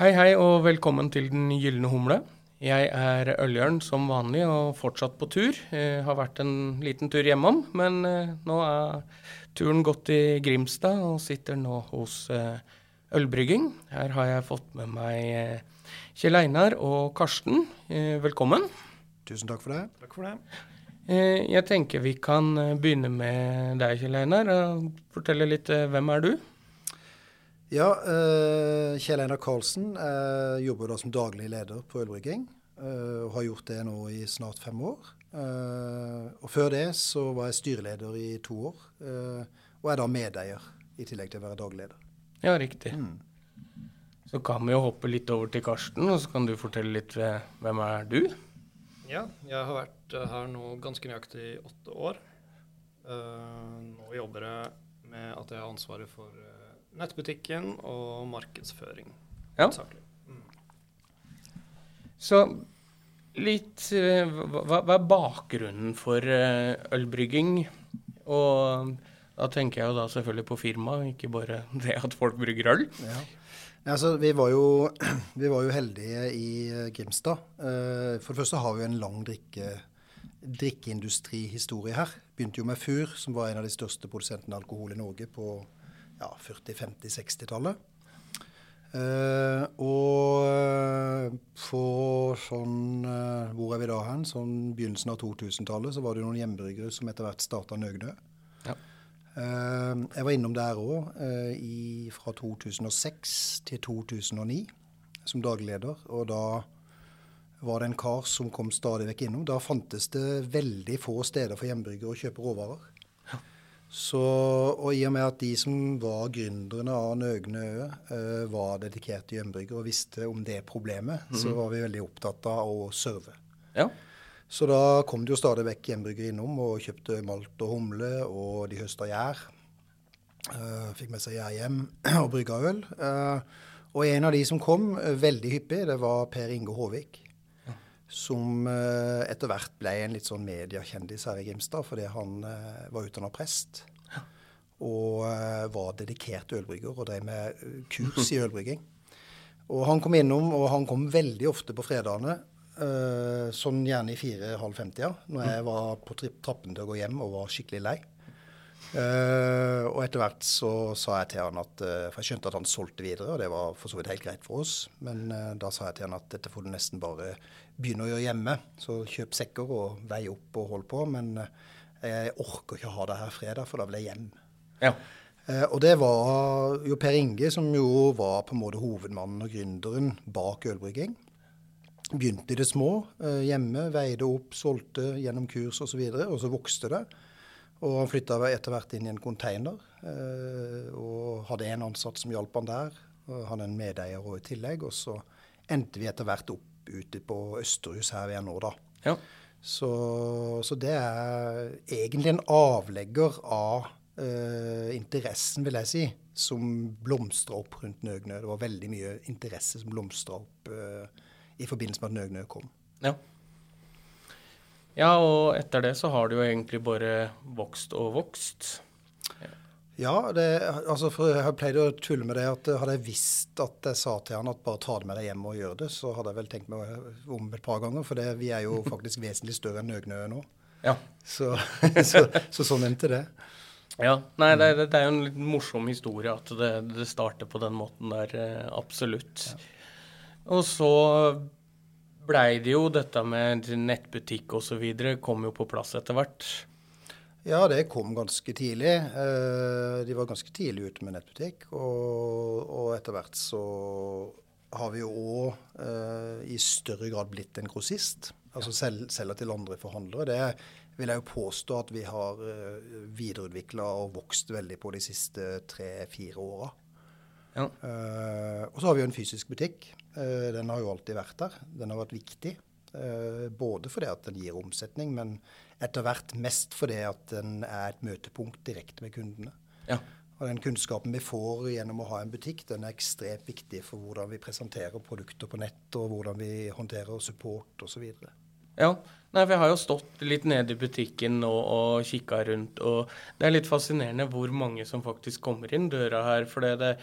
Hei, hei, og velkommen til Den gylne humle. Jeg er Øljørn som vanlig og fortsatt på tur. Jeg har vært en liten tur hjemom, men eh, nå er turen gått i Grimstad og sitter nå hos eh, Ølbrygging. Her har jeg fått med meg eh, Kjell Einar og Karsten. Velkommen. Tusen takk for det. Takk for det. Jeg tenker vi kan begynne med deg, Kjell Einar. og Fortelle litt hvem er du? Ja, uh, Kjell Einar Karlsen uh, jobber da som daglig leder på Ølbrygging. Uh, og har gjort det nå i snart fem år. og før det så var jeg styreleder i to år. og er da medeier, i tillegg til å være daglig leder. Ja, riktig. Mm. Så kan vi jo hoppe litt over til Karsten, og så kan du fortelle litt ved, hvem er du? Ja, jeg har vært her nå ganske nøyaktig i åtte år. nå jobber jeg med at jeg har ansvaret for nettbutikken og markedsføring. Ja. Mm. Så litt eh, hva, hva, er bakgrunnen for eh, ølbrygging? Og da tenker jeg jo da selvfølgelig på firmaet, ikke bare det at folk brygger øl. Ja. Altså, vi, var jo, vi var jo heldige i eh, Grimstad. For det første har vi en lang drikke, drikkeindustrihistorie her. Begynte jo med Fur, som var en av de største produsentene av alkohol i Norge på ja, 40-, 50-, 60-tallet. Eh, og eh, på sånn uh, Hvor er vi da hen? Sånn begynnelsen av 2000-tallet så var det noen hjemmebryggere som etter hvert starta Nøgnø. Ja. Eh, jeg var innom der òg fra 2006 til 2009 som dagleder. Og da var det en kar som kom stadig vekk innom. Da fantes det veldig få steder for hjemmebryggere å kjøpe råvarer. Så, og i og med at de som var gründerne av Nøgne Ø, uh, var dedikerte hjemmebryggere og visste om det problemet, mm. så mhm. var vi veldig opptatt av å serve. Ja. Så da kom det jo stadig vekk hjemmebryggere innom og kjøpte malt og humle, og de høsta gjær. Uh, fikk med seg gjær hjem og brygga øl. Uh, og en av de som kom veldig hyppig, det var Per Inge Håvik som eh, etter hvert ble en litt sånn mediekjendis her i Grimstad fordi han eh, var utdanna prest. Og eh, var dedikert ølbrygger og drev med kurs i ølbrygging. Og han kom innom, og han kom veldig ofte på fredagene. sånn gjerne i fire-halv femtida, når jeg var på trappen til å gå hjem og var skikkelig lei. Uh, og etter hvert så sa jeg til han at uh, For jeg skjønte at han solgte videre, og det var for så vidt helt greit for oss. Men uh, da sa jeg til han at dette får du nesten bare begynne å gjøre hjemme. Så kjøp sekker og vei opp og hold på. Men jeg orker ikke ha det her fredag, for da vil jeg hjem. Ja. og det var jo Per Inge som jo var på en måte hovedmannen og gründeren bak ølbrygging. Begynte i det små, hjemme, veide opp, solgte gjennom kurs osv., og, så videre, og så vokste det. Og han flytta etter hvert inn i en container, eh, og hadde en ansatt som hjalp han der. Og er en medeier òg i tillegg. Og så endte vi etter hvert opp ute på Østerhus her vi er nå, da. Ja. Så, så, det er egentlig en avlegger av eh, interessen, vil jeg si, som blomstra opp rundt Nøgnø. Det var veldig mye interesse som blomstra opp eh, i forbindelse med at Nøgnø kom. Ja. Ja, og etter det så har det jo egentlig bare vokst og vokst. Ja, det, altså for jeg har pleid å tulle med det at hadde jeg visst at jeg sa til han at bare ta det med deg hjem og gjør det, så hadde jeg vel tenkt meg om et par ganger. For det, vi er jo faktisk vesentlig større enn Nøgnø nå. Ja. Så, så, så, sånn endte det. Ja. Nei, det, det, er jo en litt morsom historie at det, det starter på den måten der. Eh, absolutt. Ja. Og så blei det jo dette med nettbutikk osv. kom jo på plass etter hvert. Ja, det kom ganske tidlig. Eh, de var ganske tidlig ute med nettbutikk. Og, og etter hvert så har vi jo òg eh, i større grad blitt en grossist. Altså sel selger til andre forhandlere. Det vil jeg jo påstå at vi har eh, videreutvikla og vokst veldig på de siste tre-fire åra. Ja. Og så har vi jo en fysisk butikk. Uh, den har jo alltid vært der. Den har vært viktig. Uh, både fordi at den gir omsetning, men etter hvert mest fordi at den er et møtepunkt direkte med kundene. Ja. Og den kunnskapen vi får gjennom å ha en butikk, den er ekstremt viktig for hvordan vi presenterer produkter på nett, og hvordan vi håndterer support osv. Ja, Nei, for jeg har jo stått litt nede i butikken og, og kikka rundt, og det er litt fascinerende hvor mange som faktisk kommer inn døra her. For det,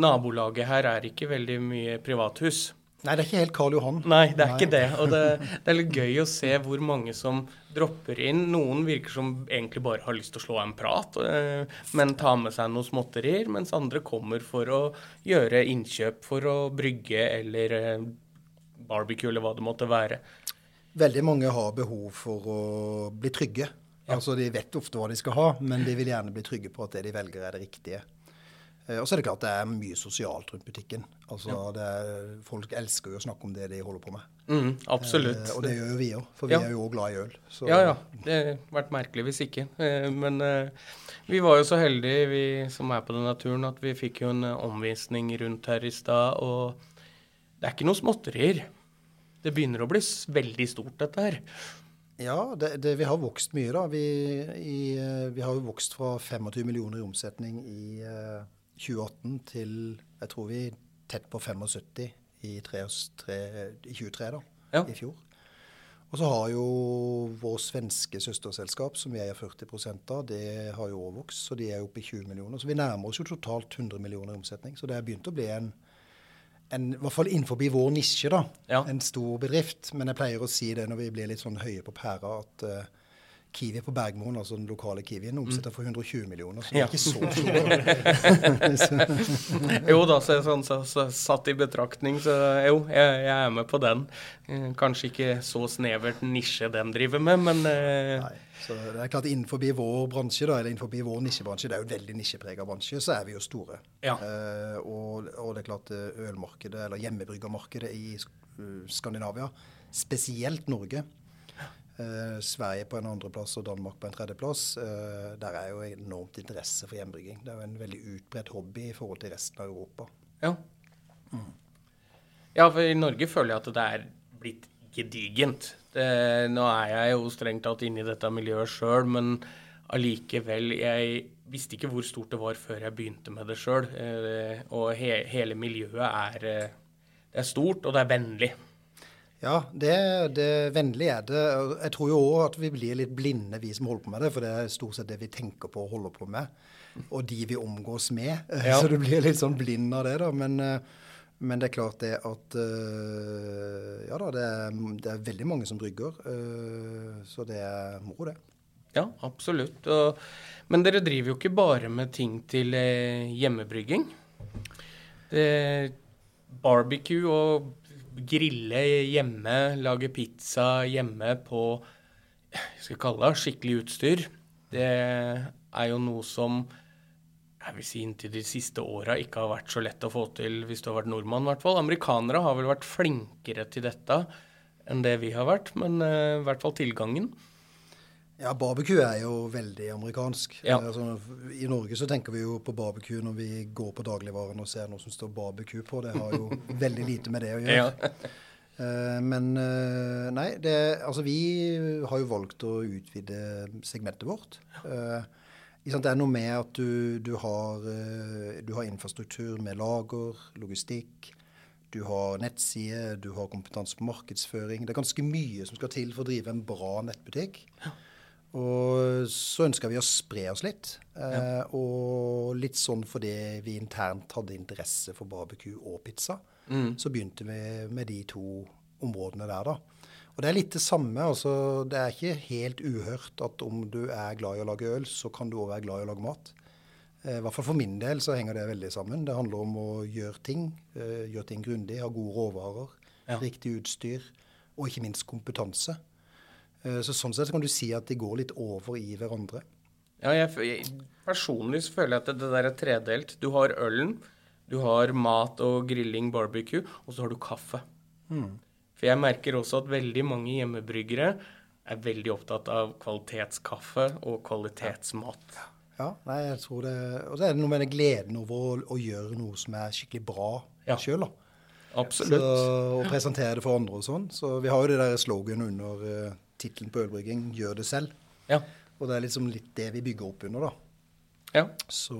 nabolaget her er ikke veldig mye privathus. Nei, det er ikke helt Karl Johan. Nei, det er ikke det. Og det, det, er litt gøy å se hvor mange som dropper inn. Noen virker som egentlig bare har lyst til å slå av en prat, eh, men ta med seg noen småtterier. Mens andre kommer for å gjøre innkjøp for å brygge eller eh, barbecue eller hva det måtte være. Veldig mange har behov for å bli trygge. Ja. Altså, De vet ofte hva de skal ha, men de vil gjerne bli trygge på at det de velger, er det riktige. Eh, og så er det klart det er mye sosialt rundt butikken. Altså, ja. er, Folk elsker jo å snakke om det de holder på med. Mm, absolutt. Eh, og det gjør jo vi òg, for vi ja. er jo òg glad i øl. Så. Ja, ja. Det hadde vært merkelig hvis ikke. Eh, men eh, vi var jo så heldige, vi som er på denne turen, at vi fikk jo en eh, omvisning rundt her i stad. Og det er ikke noe småtterier. Det begynner å bli veldig stort, dette her. Ja, det, det, vi har vokst mye, da. Vi, i, vi, har jo vokst fra 25 millioner i omsetning i 2018 til jeg tror vi tett på 75 i, 3, 3, i 23, da, ja. i fjor. Og så har jo vår svenske søsterselskap, som vi eier 40 av, det har jo overvokst, så de er oppe i 20 millioner. Så vi nærmer oss jo totalt 100 millioner i omsetning. Så det har begynt å bli en, en i hvert fall innenfor vår nisje, da, ja. en stor bedrift. Men jeg pleier å si det når vi blir litt sånn høye på pæra, at uh, Kiwi på Bergmoen, altså den lokale Kiwien, omsetter for 120 millioner. Så det er ja. ikke så stort. jo da, så, sånn, så, så, satt i betraktning, så jo, jeg, jeg, er med på den. Eh, kanskje ikke så snevert nisje den driver med, men eh... Nei, så det er klart Innenfor vår bransje, da, eller innenfor vår nisjebransje, det er jo en veldig nisjeprega bransje, så er vi jo store. Ja. Eh, og, og, det er klart eh, ølmarkedet, eller hjemmebryggermarkedet i Skandinavia, spesielt Norge, Eh, Sverige på en andreplass og Danmark på en tredjeplass. Eh, der er jo enormt interesse for hjembrygging. Det er jo en veldig utbredt hobby i forhold til resten av Europa. Ja. Mm. ja, for i Norge føler jeg at det er blitt gedigent. Det, nå er jeg jo strengt tatt inne i dette miljøet sjøl, men allikevel Jeg visste ikke hvor stort det var før jeg begynte med det sjøl. Eh, og he, hele miljøet er, eh, det er stort, og det er vennlig. Ja, det, det vennlige er det. Jeg tror jo òg at vi blir litt blinde, vi som holder på med det. For det er stort sett det vi tenker på å holde på med. Og de vi omgås med. Ja. Så du blir litt sånn blind av det, da. Men, eh, men det er klart det at eh, Ja da, det er, det er veldig mange som brygger. Eh, så det er moro, det. Ja, absolutt. Og, men dere driver jo ikke bare med ting til hjemmebrygging. Det barbecue og grille hjemme, lage pizza hjemme på jeg skal kalle det skikkelig utstyr, det er jo noe som jeg vil si inntil de siste åra ikke har vært så lett å få til hvis du har vært nordmann, i hvert fall. Amerikanere har vel vært flinkere til dette enn det vi har vært, men uh, i hvert fall tilgangen. Ja, barbecue er jo veldig amerikansk. Ja. Altså, I Norge så tenker vi jo på barbecue når vi går på dagligvaren og ser noe som står barbecue på. Det har jo veldig lite med det å gjøre. Ja. Uh, men uh, nei, det, altså vi har jo valgt å utvide segmentet vårt. Ja. det er noe med at du, du, har, du har infrastruktur med lager, logistikk. Du har nettside, du har kompetanse på markedsføring. Det er ganske mye som skal til for å drive en bra nettbutikk. Ja. Og så ønska vi å spre oss litt. Ja. Eh, og litt sånn fordi vi internt hadde interesse for barbecue og pizza, mm. så begynte vi med de to områdene der, da. Og det er litt det samme. altså Det er ikke helt uhørt at om du er glad i å lage øl, så kan du òg være glad i å lage mat. Eh, I hvert fall for min del så henger det veldig sammen. Det handler om å gjøre ting. Eh, gjøre ting grundig, ha gode råvarer, ja. riktig utstyr og ikke minst kompetanse. Eh, så sånn sett kan du si at de går litt over i hverandre. Ja, jeg, jeg, personlig så føler jeg at det, der er tredelt. Du har ølen, du har mat og grilling, barbecue, og så har du kaffe. Mm. For jeg merker også at veldig mange hjemmebryggere er veldig opptatt av kvalitetskaffe og kvalitetsmat. Ja, ja nei, jeg tror det Og så er det noe med den gleden over å, å, gjøre noe som er skikkelig bra ja. sjøl, da. Absolutt. Så, og presentere det for andre og sånn. Så vi har jo det der sloganet under uh, tittelen på ølbrygging 'Gjør det selv'. Ja. Og det er liksom litt det vi bygger opp under, da. Ja. Så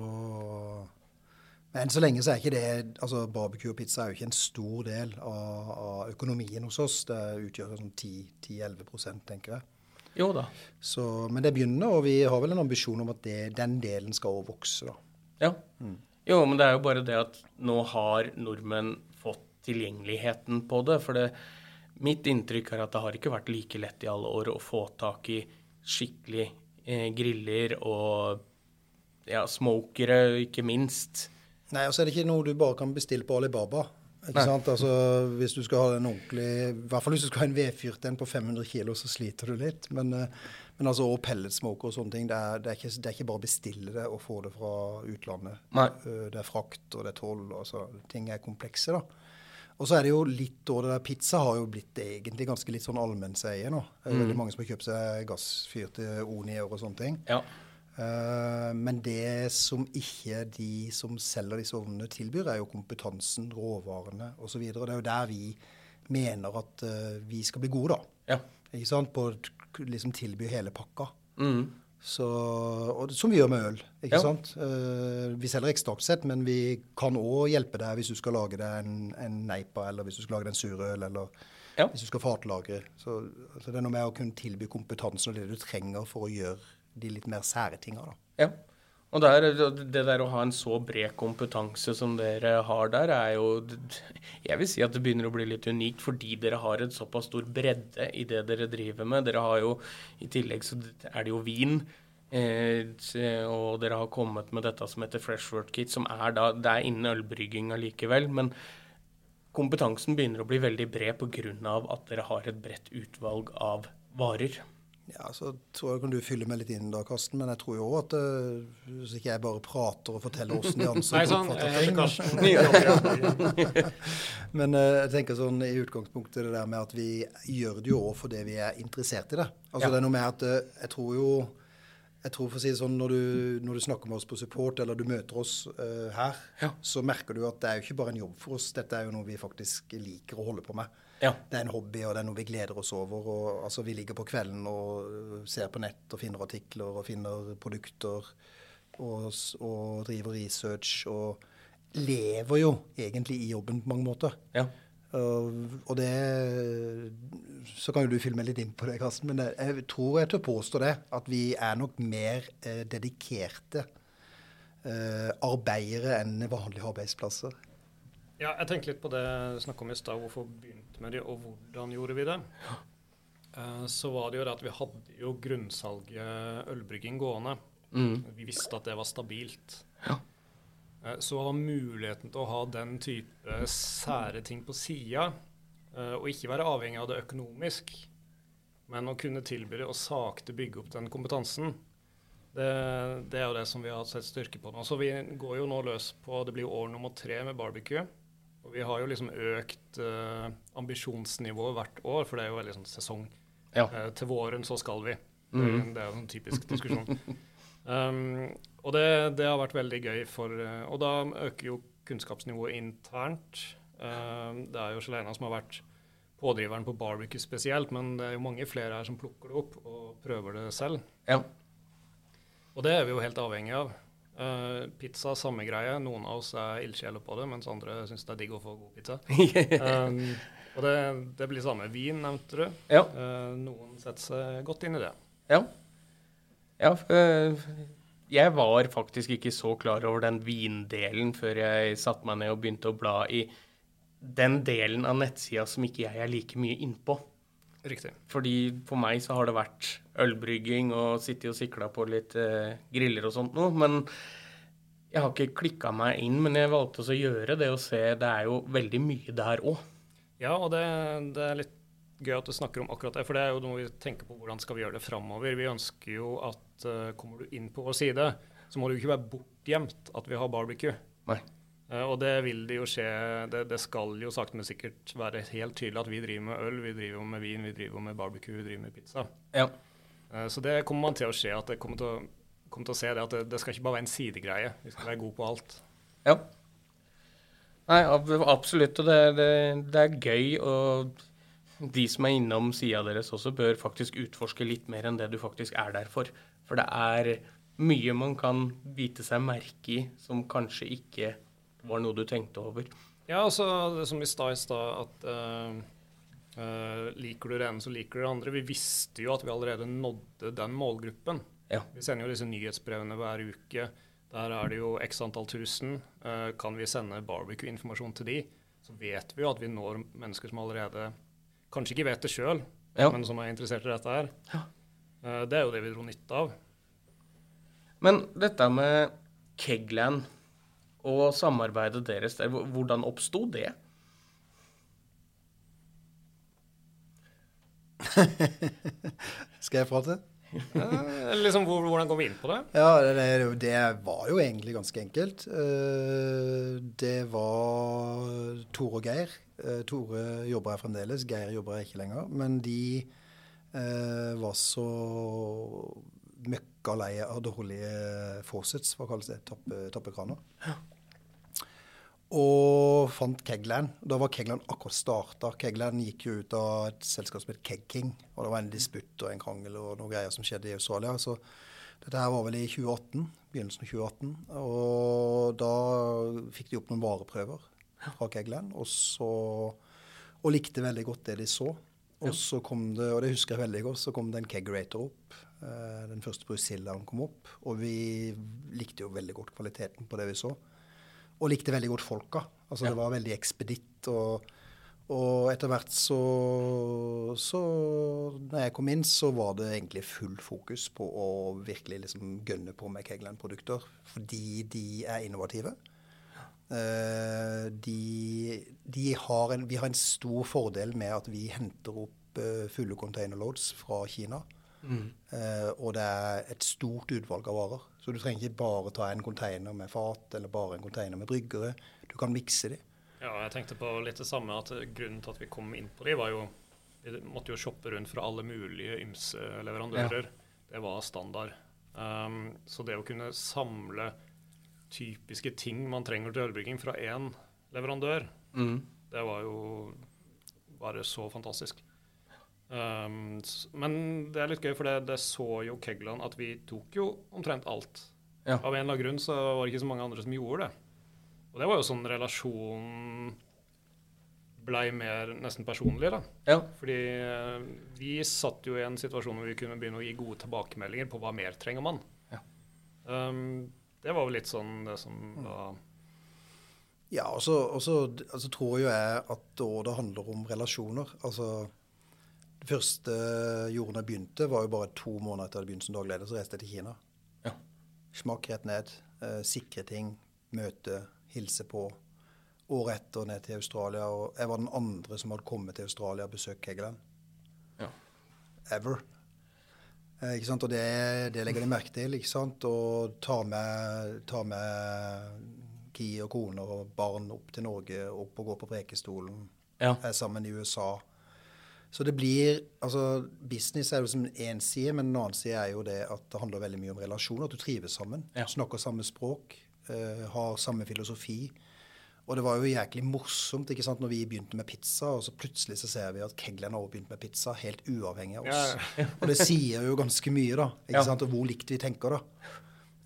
Men så lenge så er ikke det altså Barbecue og pizza er jo ikke en stor del av, av økonomien hos oss. Det utgjør sånn 10-11% tenker jeg. Jo da. Så, men det begynner, og vi har vel en ambisjon om at det, den delen skal også vokse, da. Ja. Mm. Jo, men det er jo bare det at nå har nordmenn fått tilgjengeligheten på det. For det, mitt inntrykk er at det har ikke vært like lett i alle år å få tak i skikkelig eh, griller og ja, smokere, ikke minst. Nei, altså er det ikke noe du bare kan bestille på Alibaba. Ikke sant? Altså, hvis du skal ha en ordentlig I hvert fall hvis du skal ha en vedfyrt en på 500 kg, så sliter du litt. Men, eh, men altså, og pelletsmoker og sånne ting, det er, det, er ikke, det er, ikke, bare å bestille det og få det fra utlandet. Nei. Eh, det er frakt, og det er toll. Altså, ting er komplekse, da. Og så er det jo litt og det der Pizza har jo blitt egentlig ganske litt sånn allmennseie nå. Det er mm. veldig mange som har kjøpt seg gassfyrte Onier og sånne ting. Ja. Uh, men det som ikke de som selger disse ovnene tilbyr, er jo kompetansen, råvarene osv. Det er jo der vi mener at uh, vi skal bli gode, da. Ja. Ikke sant? På å liksom tilby hele pakka. Mm. Så, og, som vi gjør med øl. ikke ja. sant? Uh, vi selger ekstraktsett, men vi kan òg hjelpe deg hvis du skal lage deg en, en neipa, eller hvis du skal lage deg en surøl, eller ja. hvis du skal fatlagre. Så, så det er noe med å kunne tilby kompetansen og det du trenger for å gjøre de litt mer sære tinga. Ja. Og der, det der å ha en så bred kompetanse som dere har der, er jo Jeg vil si at det begynner å bli litt unikt fordi dere har et såpass stor bredde i det dere driver med. Dere har jo I tillegg så er det jo vin. Eh, og dere har kommet med dette som heter Freshwork Kit, som er da Det er innen ølbrygging allikevel. Men kompetansen begynner å bli veldig bred pga. at dere har et bredt utvalg av varer. Ja, så tror jeg kan du fylle meg litt inn da, Karsten. Men jeg tror jo òg at uh, hvis ikke jeg bare prater og forteller åssen de ansatte oppfatter ting Men uh, jeg tenker sånn i utgangspunktet det der med at vi gjør det jo òg fordi vi er interessert i det. Altså ja. det er noe med at jeg tror jo jeg tror for å si det sånn, når du, når du, snakker med oss på support, eller du møter oss uh, her, ja. så merker du at det er jo ikke bare en jobb for oss. Dette er jo noe vi faktisk liker å holde på med. Ja. Det er en hobby, og det er noe vi gleder oss over. Og, altså, vi ligger på kvelden og ser på nett og finner artikler og finner produkter og, og driver research. Og lever jo egentlig i jobben på mange måter. Ja. Uh, og det Så kan jo du filme litt inn på det, Karsten. Men jeg tror jeg tør påstå det. At vi er nok mer uh, dedikerte uh, arbeidere enn vanlige arbeidsplasser. Ja, jeg tenker litt på det du snakka om i stad. Hvorfor begynte med det, og hvordan gjorde vi det? Uh, så var det jo det at vi hadde jo grunnsalget ølbrygging gående. Mm. Vi visste at det var stabilt. Ja. Uh, så var muligheten til å ha den type sære ting på sida, uh, og ikke være avhengig av det økonomisk, men å kunne tilby det og sakte bygge opp den kompetansen, det, det, er jo det som vi har sett styrke på nå. Så vi går jo nå løs på Det blir år nummer tre med barbecue. Og vi har jo liksom økt uh, ambisjonsnivået hvert år, for det er jo veldig sånn sesong. Ja. Uh, til våren så skal vi. Mm. Det er jo en typisk diskusjon. um, og det, det, har vært veldig gøy for uh, Og da øker jo kunnskapsnivået internt. det er jo Sjelena som har vært pådriveren på barbecue spesielt, men det er jo mange flere her som plukker det opp og prøver det selv. Ja. Og det er vi jo helt avhengig av. Uh, pizza, samme greie. Noen av oss er ildsjeler på det, mens andre syns det er digg å få god pizza. um, og det, det, blir samme. Vin nevnte du. Ja. Uh, noen setter seg godt inn i det. Ja. ja uh, jeg var faktisk ikke så klar over den vindelen før jeg satte meg ned og begynte å bla i den delen av nettsida som ikke jeg er like mye innpå. Riktig. Fordi for meg så har det vært ølbrygging og sittet og sikla på litt eh, griller og sånt noe. Men jeg har ikke klikka meg inn, men jeg valgte å gjøre det og se Det er jo veldig mye der òg. Ja, og det, det, er litt gøy at du snakker om akkurat det, for det er jo noe vi tenker på hvordan skal vi gjøre det framover. Vi ønsker jo at uh, kommer du inn på vår side, så må det jo ikke være bortgjemt at vi har barbecue. Nei. Uh, og det vil det jo skje det, det, skal jo sakte, men sikkert være helt tydelig at vi driver med øl, vi driver med vin, vi driver med barbecue, vi driver med pizza. Ja. Uh, så det kommer man til å se. at det kommer til å, kommer til å se det at det, det, skal ikke bare være en sidegreie. Vi skal være gode på alt. Ja. Nei, absolutt. Og det, det, det er gøy. Og de som er innom sida deres også, bør faktisk utforske litt mer enn det du faktisk er der for. For det er mye man kan bite seg merke i som kanskje ikke var noe du tenkte over? Ja, altså det som vi sa i stad, at uh, uh, liker du det ene, så liker du det andre. Vi visste jo at vi allerede nådde den målgruppen. Ja. Vi sender jo disse nyhetsbrevene hver uke. Der er det jo x antall tusen. Uh, kan vi sende barbecue-informasjon til de, så vet vi jo at vi når mennesker som allerede kanskje ikke vet det sjøl, Ja. men som er interessert i dette her. Eh, det er jo det vi dro nytte av. Men dette med Kegland og samarbeidet deres der, hvordan oppsto det? Skal jeg prate? Liksom, hvordan går vi inn på det? Ja, det, det, det var jo egentlig ganske enkelt. Eh, Det var Tore og Geir. Eh, Tore jobber her fremdeles, Geir jobber her ikke lenger. Men de eh, var så møkka lei av dårlige faucets, hva kalles det, tappe, tappekraner. Og fant Kegland. Da var Kegland akkurat starta. Kegland gikk jo ut av et selskap som het Keg King. Og det var en disputt og en krangel og noen greier som skjedde i Australia. Så dette her var vel i 2018, begynnelsen av 2018. Og da fikk de opp noen vareprøver fra Kegland, og, så, og likte veldig godt det de så. Og så kom det, og det husker jeg veldig godt, så kom det en Kegerator opp. Eh, Den første Brucillaen kom opp. Og vi likte jo veldig godt kvaliteten på det vi så. Og likte veldig godt folka. Altså Ja. Det var veldig ekspeditt. Og, og etter hvert så, så Når jeg kom inn, så var det egentlig full fokus på å virkelig liksom gønne på med Kegland-produkter. Fordi de er innovative. Eh, de, de har en, vi har en stor fordel med at vi henter opp fulle fulle containerloads fra Kina. Eh, og det er et stort utvalg av varer. Så du trenger ikke bare ta en container med fat eller bare en container med bryggere. Du kan mikse de. Ja, jeg tenkte på litt det samme, at grunnen til at vi kom inn på de, var jo Vi måtte jo shoppe rundt fra alle mulige ymse leverandører. Det var standard. Um, så det å kunne samle typiske ting man trenger til ølbrygging fra én leverandør, Mm. det var jo bare så fantastisk. Um, men det er litt gøy, for det, det så jo Kegland at vi tok jo omtrent alt. Ja. Av en eller annen grunn så var det ikke så mange andre som gjorde det. Og det var jo sånn relasjonen blei mer nesten personlig, da. Ja. Fordi eh, vi satt jo i en situasjon hvor vi kunne begynne å gi gode tilbakemeldinger på hva mer trenger man. Ja. Um, det var vel litt sånn det som var Ja, og så altså, tror jo jeg at det handler om relasjoner Altså Det første jorden gjorde da jeg begynte, var jo bare to måneder etter jeg hadde begynt som dagleder, så reiste jeg til Kina. Ja. Smakk rett ned, eh, sikre ting, møte, hilse på. Året etter ned til Australia, og jeg var den andre som hadde kommet til Australia og besøkt Kegeland. Ja. Ever. Eh, ikke sant? Og det, det legger de merke til. ikke sant? Og ta med, ta med ki og kone og barn opp til Norge, opp og gå på Prekestolen. Ja. Er sammen i USA. Så det blir altså Business er jo som én side, men en annen side er jo det at det handler veldig mye om relasjoner. At du trives sammen. Ja. Snakker samme språk. Uh, har samme filosofi. Og det var jo jæklig morsomt ikke sant, når vi begynte med pizza, og så plutselig så ser vi at Keglen har også begynt med pizza, helt uavhengig av oss. Ja, Og det sier jo ganske mye, da. ikke Ja. sant, Og hvor likt vi tenker, da.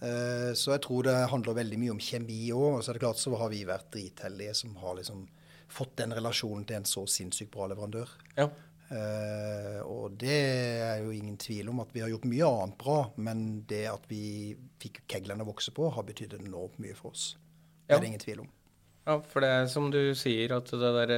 Uh, så jeg tror det handler veldig mye om kjemi òg. Og så er det klart så har vi vært dritheldige som har liksom fått den relasjonen til en så sinnssykt bra leverandør. Ja. Eh, og det er jo ingen tvil om at vi har gjort mye annet bra, men det at vi fikk keglene å vokse på, har betydd enormt mye for oss. Det Ja. er det ingen tvil om. Ja, for det er som du sier, at det der,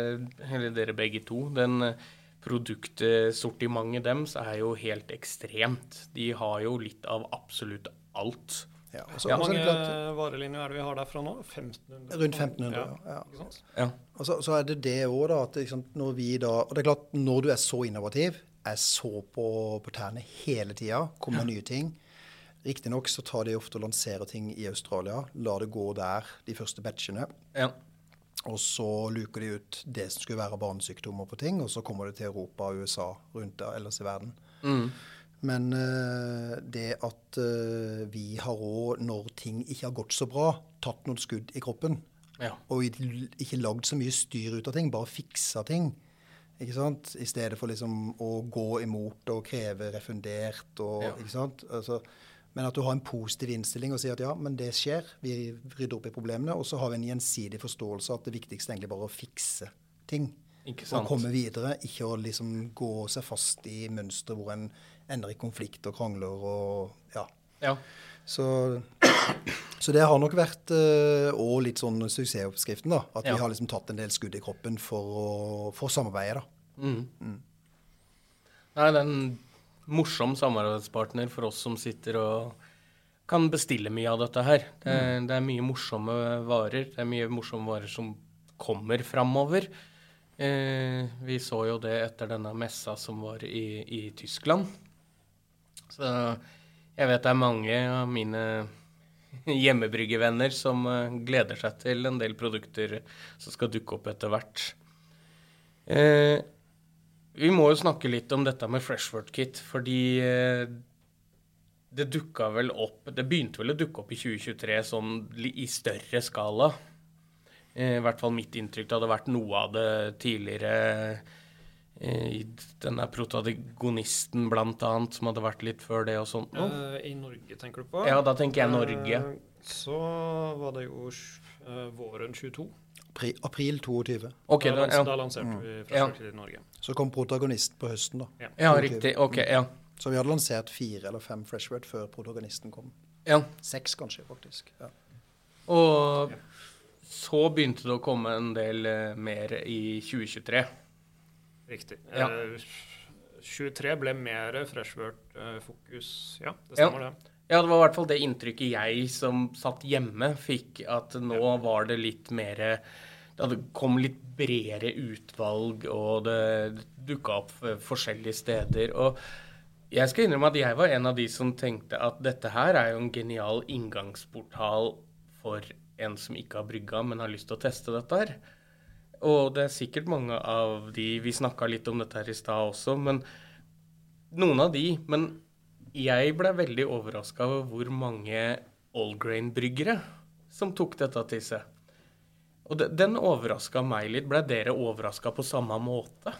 eller dere begge to, den eh, produktsortimentet deres er jo helt ekstremt. De har jo litt av absolutt alt. Ja, Hvor mange klart, varelinjer er det vi har derfra nå? 1500? Rundt 1500, Ja. ja. Ja. Og så, så er det det òg, da. At liksom, når vi da Og det er klart, når du er så innovativ, er så på, på tærne hele tida, kommer med nye ting Riktignok så tar de ofte og lanserer ting i Australia, lar det gå der, de første batchene. Ja. Og så luker de ut det som skulle være barnesykdommer på ting, og så kommer det til Europa og USA rundt der ellers i verden. Mm. Men eh, det at eh, vi har òg, når ting ikke har gått så bra, tatt noen skudd i kroppen. Ja. Og ikke lagd så mye styr ut av ting, bare fiksa ting. Ikke sant? I stedet for liksom å gå imot og kreve refundert og Ja. Ikke sant? Altså, men at du har en positiv innstilling og sier at ja, men det skjer, vi rydder opp i problemene. Og så har vi en gjensidig forståelse av at det viktigste er egentlig bare å fikse ting. Ikke Og komme videre, ikke å liksom gå seg fast i mønsteret hvor en ender i konflikt og krangler og ja. Ja. Så, Så det har nok vært òg litt sånn suksessoppskriften, da. At Ja. vi har liksom tatt en del skudd i kroppen for å for å samarbeide, da. Mm. Mm. Nei, det er en morsom samarbeidspartner for oss som sitter og kan bestille mye av dette her. Det, er- det er mye morsomme varer. Det er mye morsomme varer som kommer framover. Eh, vi så jo det etter denne messa som var i, i Tyskland. Så jeg vet det er mange av mine hjemmebryggevenner som eh, gleder seg til en del produkter som skal dukke opp etter hvert. Eh, vi må jo snakke litt om dette med Freshword Kit, fordi eh, det dukka vel opp Det begynte vel å dukke opp i 2023 sånn i større skala. Eh, I hvert fall mitt inntrykk. Det hadde vært noe av det tidligere. Eh, i Denne protagonisten, blant annet, som hadde vært litt før det og sånt. nå. Eh, I Norge, tenker du på? Ja, da tenker jeg Norge. Uh, så var det jo uh, våren 22. Pri- April 22. Okay, da, da, ja. da lanserte vi Ja. I Norge. Så kom protagonist på høsten, da. ja, ja riktig. Ok, ja. Så vi hadde lansert fire eller fem Freshword før protagonisten kom. ja. Seks, kanskje, faktisk. Ja. Og så begynte det å komme en del mer i 2023. Riktig. Ja. Eh, 23 ble mer Freshword-fokus. ja, det Ja. det. Ja, det var i hvert fall det inntrykket jeg som satt hjemme, fikk. At nå var det litt mer Det kom litt bredere utvalg, og det dukka opp eh, forskjellige steder. Og jeg skal innrømme at jeg var en av de som tenkte at dette her er jo en genial inngangsportal for en som ikke har brygga, men har lyst til å teste dette her. Og det er sikkert mange av de Vi snakka litt om dette her i stad også, men noen av de. Men jeg ble veldig overraska over hvor mange allgrain-bryggere som tok dette til seg. Og de, den overraska meg litt. Ble dere overraska på samme måte?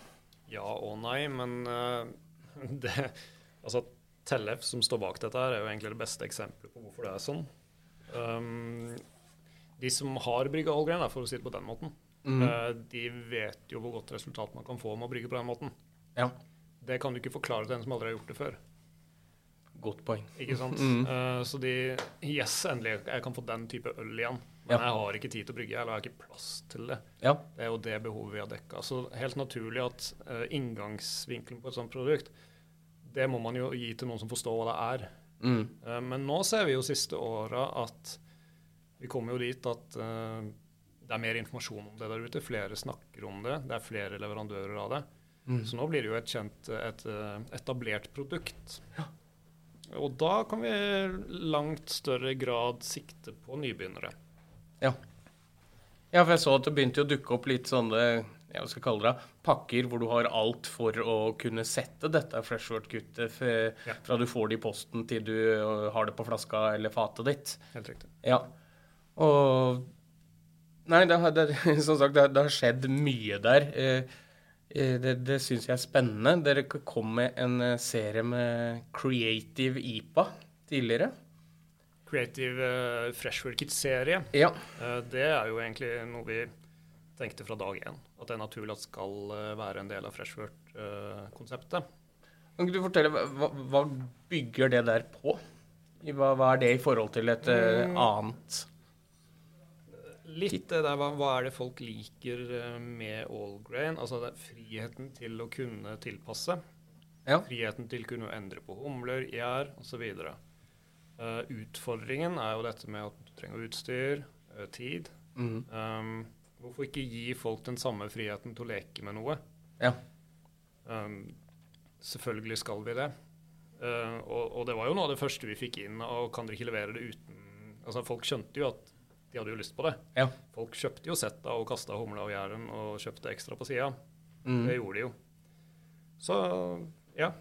Ja og nei, men uh, det Altså, Tellef, som står bak dette, her, er jo egentlig det beste eksempelet på hvorfor det er sånn. Um, de som har brygga allgrain, for å si det på den måten, Mm. eh, de vet jo hvor godt resultat man kan få med å brygge på den måten. Ja, Det kan du ikke forklare til en som aldri har gjort det før. godt poeng. Ikke sant? Mm. Eh, så de Yes, endelig, jeg kan få den type øl igjen. Men Ja. jeg har ikke tid til å brygge, eller jeg har ikke plass til det. Ja. Det er jo det behovet vi har dekka. Så helt naturlig at eh, inngangsvinkelen på et sånt produkt, det må man jo gi til noen som forstår hva det er. Mm. Men nå ser vi jo siste åra at vi kommer jo dit at det er mer informasjon om det der ute. Flere snakker om det. Det er flere leverandører av det. Mm. Så nå blir det jo et kjent, et eh, etablert produkt. Og da kan vi langt større grad sikte på nybegynnere. Ja, for jeg så at det begynte å dukke opp litt sånne jeg skal kalle det, pakker hvor du har alt for å kunne sette dette freshword-kuttet Ja. fra du får det i posten til du øh, har det på flaska eller fatet ditt. Helt riktig. Ja. Og Nei, det har, det, som sagt, det, det har skjedd mye der. Eh, eh, det det syns jeg er spennende. Dere kom med en eh, serie med Creative IPA tidligere. Creative uh, Freshware Kit-serie, Ja. Uh, det er jo egentlig noe vi tenkte fra dag én. At det er naturlig at skal være en del av Freshword-konseptet. Kan du fortelle, hva, hva- bygger det der på? Hva, hva er det i forhold til et Mm. annet? Litt det der, hva, hva er det folk liker eh, med all grain? Altså det friheten til å kunne tilpasse. Ja. Friheten til å kunne endre på humler, gjær osv. Uh, utfordringen er jo dette med at du trenger utstyr, uh, tid. Mm. Um, hvorfor ikke gi folk den samme friheten til å leke med noe? Ja. Um, selvfølgelig skal vi det. Uh, og, og det var jo noe av det første vi fikk inn. Og kan dere ikke levere det uten Altså Folk skjønte jo at de hadde jo lyst på det. Ja. Folk kjøpte jo setta og kasta humla og gjæren og kjøpte ekstra på sida. Mm. Det gjorde de jo. Så ja.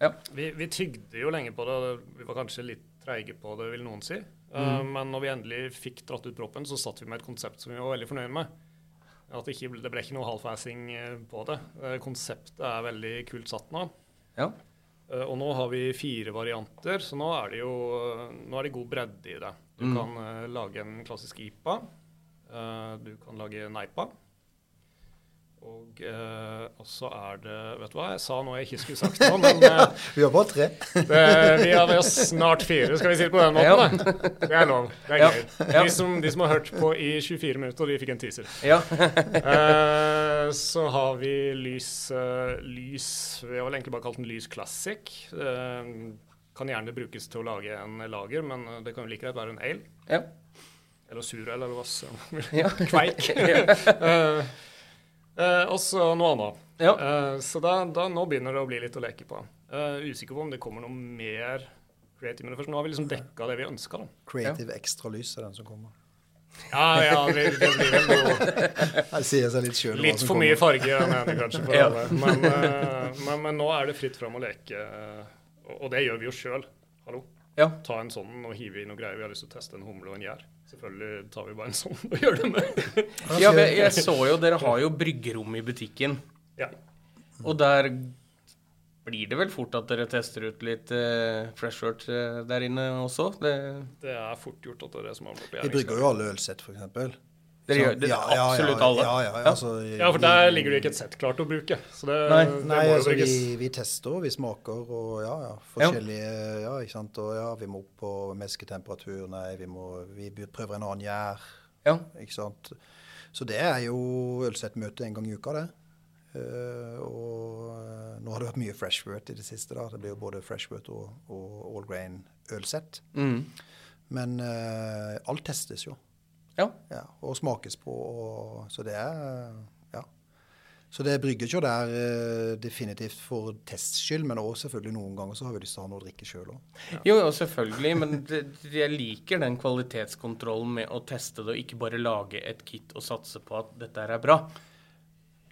Ja. Vi, vi tygde jo lenge på det. Vi var kanskje litt treige på det, vil noen si. Uh, Mm. men når vi endelig fikk dratt ut proppen, så satt vi med et konsept som vi var veldig fornøyd med. At det, ikke, det ble ikke noe half-assing eh, på det. Uh, konseptet er veldig kult satt nå. Ja. Eh, og nå har vi fire varianter, så nå er det jo nå er det god bredde i det. Du Mm. kan eh, lage en klassisk IPA. eh, du kan lage Neipa. Og eh, så er det Vet du hva, jeg sa noe jeg ikke skulle sagt nå, men eh, Vi har bare tre. det, vi har snart fire, skal vi si det på den måten. Da. Det er lov. Det er Ja. gøy. De, som, de som har hørt på i 24 minutter, de fikk en teaser. Ja. Eh, så har vi lys, uh, lys Vi har vel egentlig bare kalt den Lys Classic. Eh, kan gjerne brukes til å lage en lager, men eh, det kan jo like greit være en ale. ja. Eller surøl, eller hva som Ja. Kveik. Eh, og så noe annet. Ja. Eh, så da, da, nå begynner det å bli litt å leke på. Eh, usikker på om det kommer noe mer creative. Men først, nå har vi liksom dekka det vi ønska. Creative Extra Lys er den som kommer. Ja, ja, det, det blir vel noe Det sier seg litt sjøl. Litt for mye farge jeg mener kanskje, for Ja. alle. Men, eh, men, men nå er det fritt fram å leke. eh, og, og det gjør vi jo sjøl. Hallo. Ja. Ta en sånn og hive i noe greier. Vi har lyst til å teste en humle og en gjær. Selvfølgelig tar vi bare en sånn og gjør det med. ja jeg, jeg så jo dere har jo bryggerom i butikken. ja. Og der blir det vel fort at dere tester ut litt uh, freshwort uh, der inne også? Det, Det er fort gjort at det er det som havner på Vi brygger jo alle ølsett, f.eks. dere gjør det, absolutt alle? Ja, ja, ja, altså, Ja, for der ligger det ikke et sett klart å bruke. Så det, Nei. det Nei, altså vi, vi tester, vi smaker og ja, ja. Forskjellige Ja, ikke sant. Og ja, vi må opp på mesketemperatur. Nei, vi må Vi prøver en annen gjær. Ja. Ikke sant. Så det er jo ølsettmøte en gang i uka, det. Uh, og nå har det vært mye freshwort i det siste. da. Det blir jo både freshwort og, og all grain ølsett. Mm. Men uh, alt testes jo. Ja. Ja, og smakes på. Og, så det er Ja. Så det brygger ikke der eh, definitivt for tests skyld, men også selvfølgelig noen ganger så har vi lyst til å ha noe å drikke sjøl òg. Jo, jo, selvfølgelig, men det, jeg liker den kvalitetskontrollen med å teste det, og ikke bare lage et kit og satse på at dette er bra.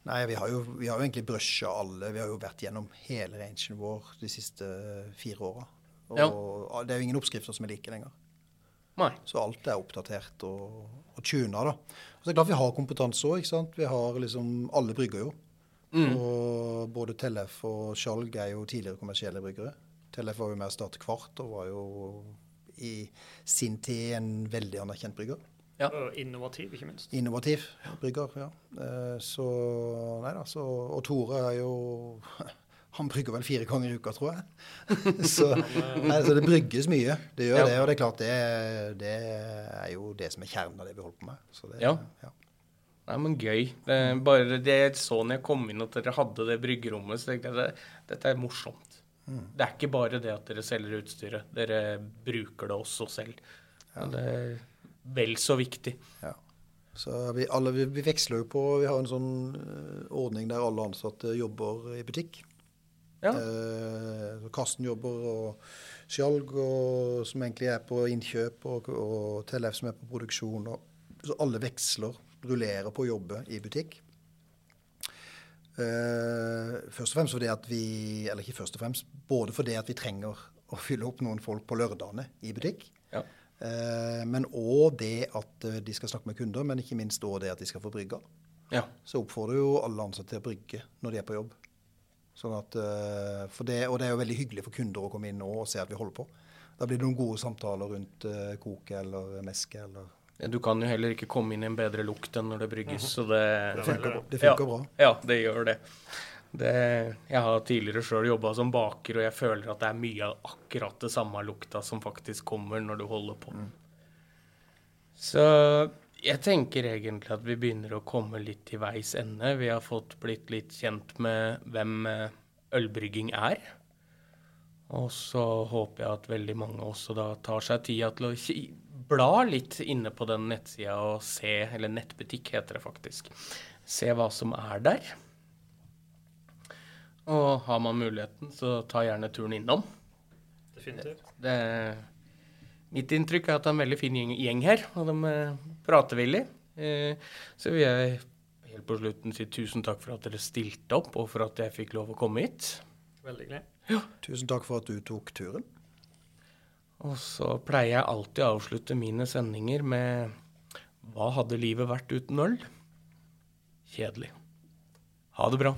Nei, vi har jo, vi har jo egentlig brusha alle. Vi har jo vært gjennom hele rangen vår de siste fire åra. Og Ja. det er jo ingen oppskrifter som er like lenger. Nei. Så alt er oppdatert og, og tuna, da. Og så er det klart vi har kompetanse òg. Vi har liksom Alle brygger jo. Mm. Og både Tellef og Skjalg er jo tidligere kommersielle bryggere. Tellef var jo med å starte Kvart og var jo i sin tid en veldig anerkjent brygger. Ja. Og Innovativ, ikke minst. Innovativ brygger, ja. Eh, Så Nei da. Så, og Tore er jo Han brygger vel fire ganger i uka, tror jeg. så, altså, det brygges mye. Det gjør Ja. det. Og det er klart, det, det er jo det som er kjernen av det vi holder på med. Så det, Ja. Nei, men gøy. Det, bare det jeg så når jeg kom inn at dere hadde det bryggerommet, så tenkte jeg at dette er morsomt. Det er ikke bare det at dere selger utstyret. Dere bruker det også selv. Ja. Det er vel så viktig. Ja. Så vi, alle, vi, vi veksler jo på Vi har en sånn eh, ordning der alle ansatte jobber i butikk. Ja. Eh, Karsten jobber, og Skjalg, og, som egentlig er på innkjøp, og, og Tellef som er på produksjon. Og, så alle veksler, rullerer på å jobbe i butikk. Eh, først og fremst fordi at vi Eller ikke først og fremst, både fordi at vi trenger å fylle opp noen folk på lørdagene i butikk. Ja. Eh, men òg det at eh, de skal snakke med kunder, men ikke minst òg det at de skal få brygge. ja. Så oppfordrer jo alle ansatte til å brygge når de er på jobb. Sånn at, eh, det, og det er jo veldig hyggelig for kunder å komme inn og se at vi holder på. Da blir det noen gode samtaler rundt koket koke eller meske eller Du kan jo heller ikke komme inn i en bedre lukt enn når det brygges, så det Det funker, bra. Det funker bra. Ja, det gjør det. det jeg har tidligere sjøl jobba som baker, og jeg føler at det er mye av akkurat det samme lukta som faktisk kommer når du holder på. Så jeg tenker egentlig at vi begynner å komme litt til veis ende. Vi har fått blitt litt kjent med hvem eh, ølbrygging er. Og så håper jeg at veldig mange også da tar seg tida til å bla litt inne på den nettsida og se, eller nettbutikk heter det faktisk, se hva som er der. Og har man muligheten, så ta gjerne turen innom. Definitivt. Det, mitt inntrykk er at det er en veldig fin gjeng, her, og de prater pratevillige. Eh, så vil jeg helt på slutten si tusen takk for at dere stilte opp, og for at jeg fikk lov å komme hit. Veldig glad. Tusen takk for at du tok turen. Og så pleier jeg alltid å avslutte mine sendinger med Hva hadde livet vært uten øl? Kjedelig. Ha det bra.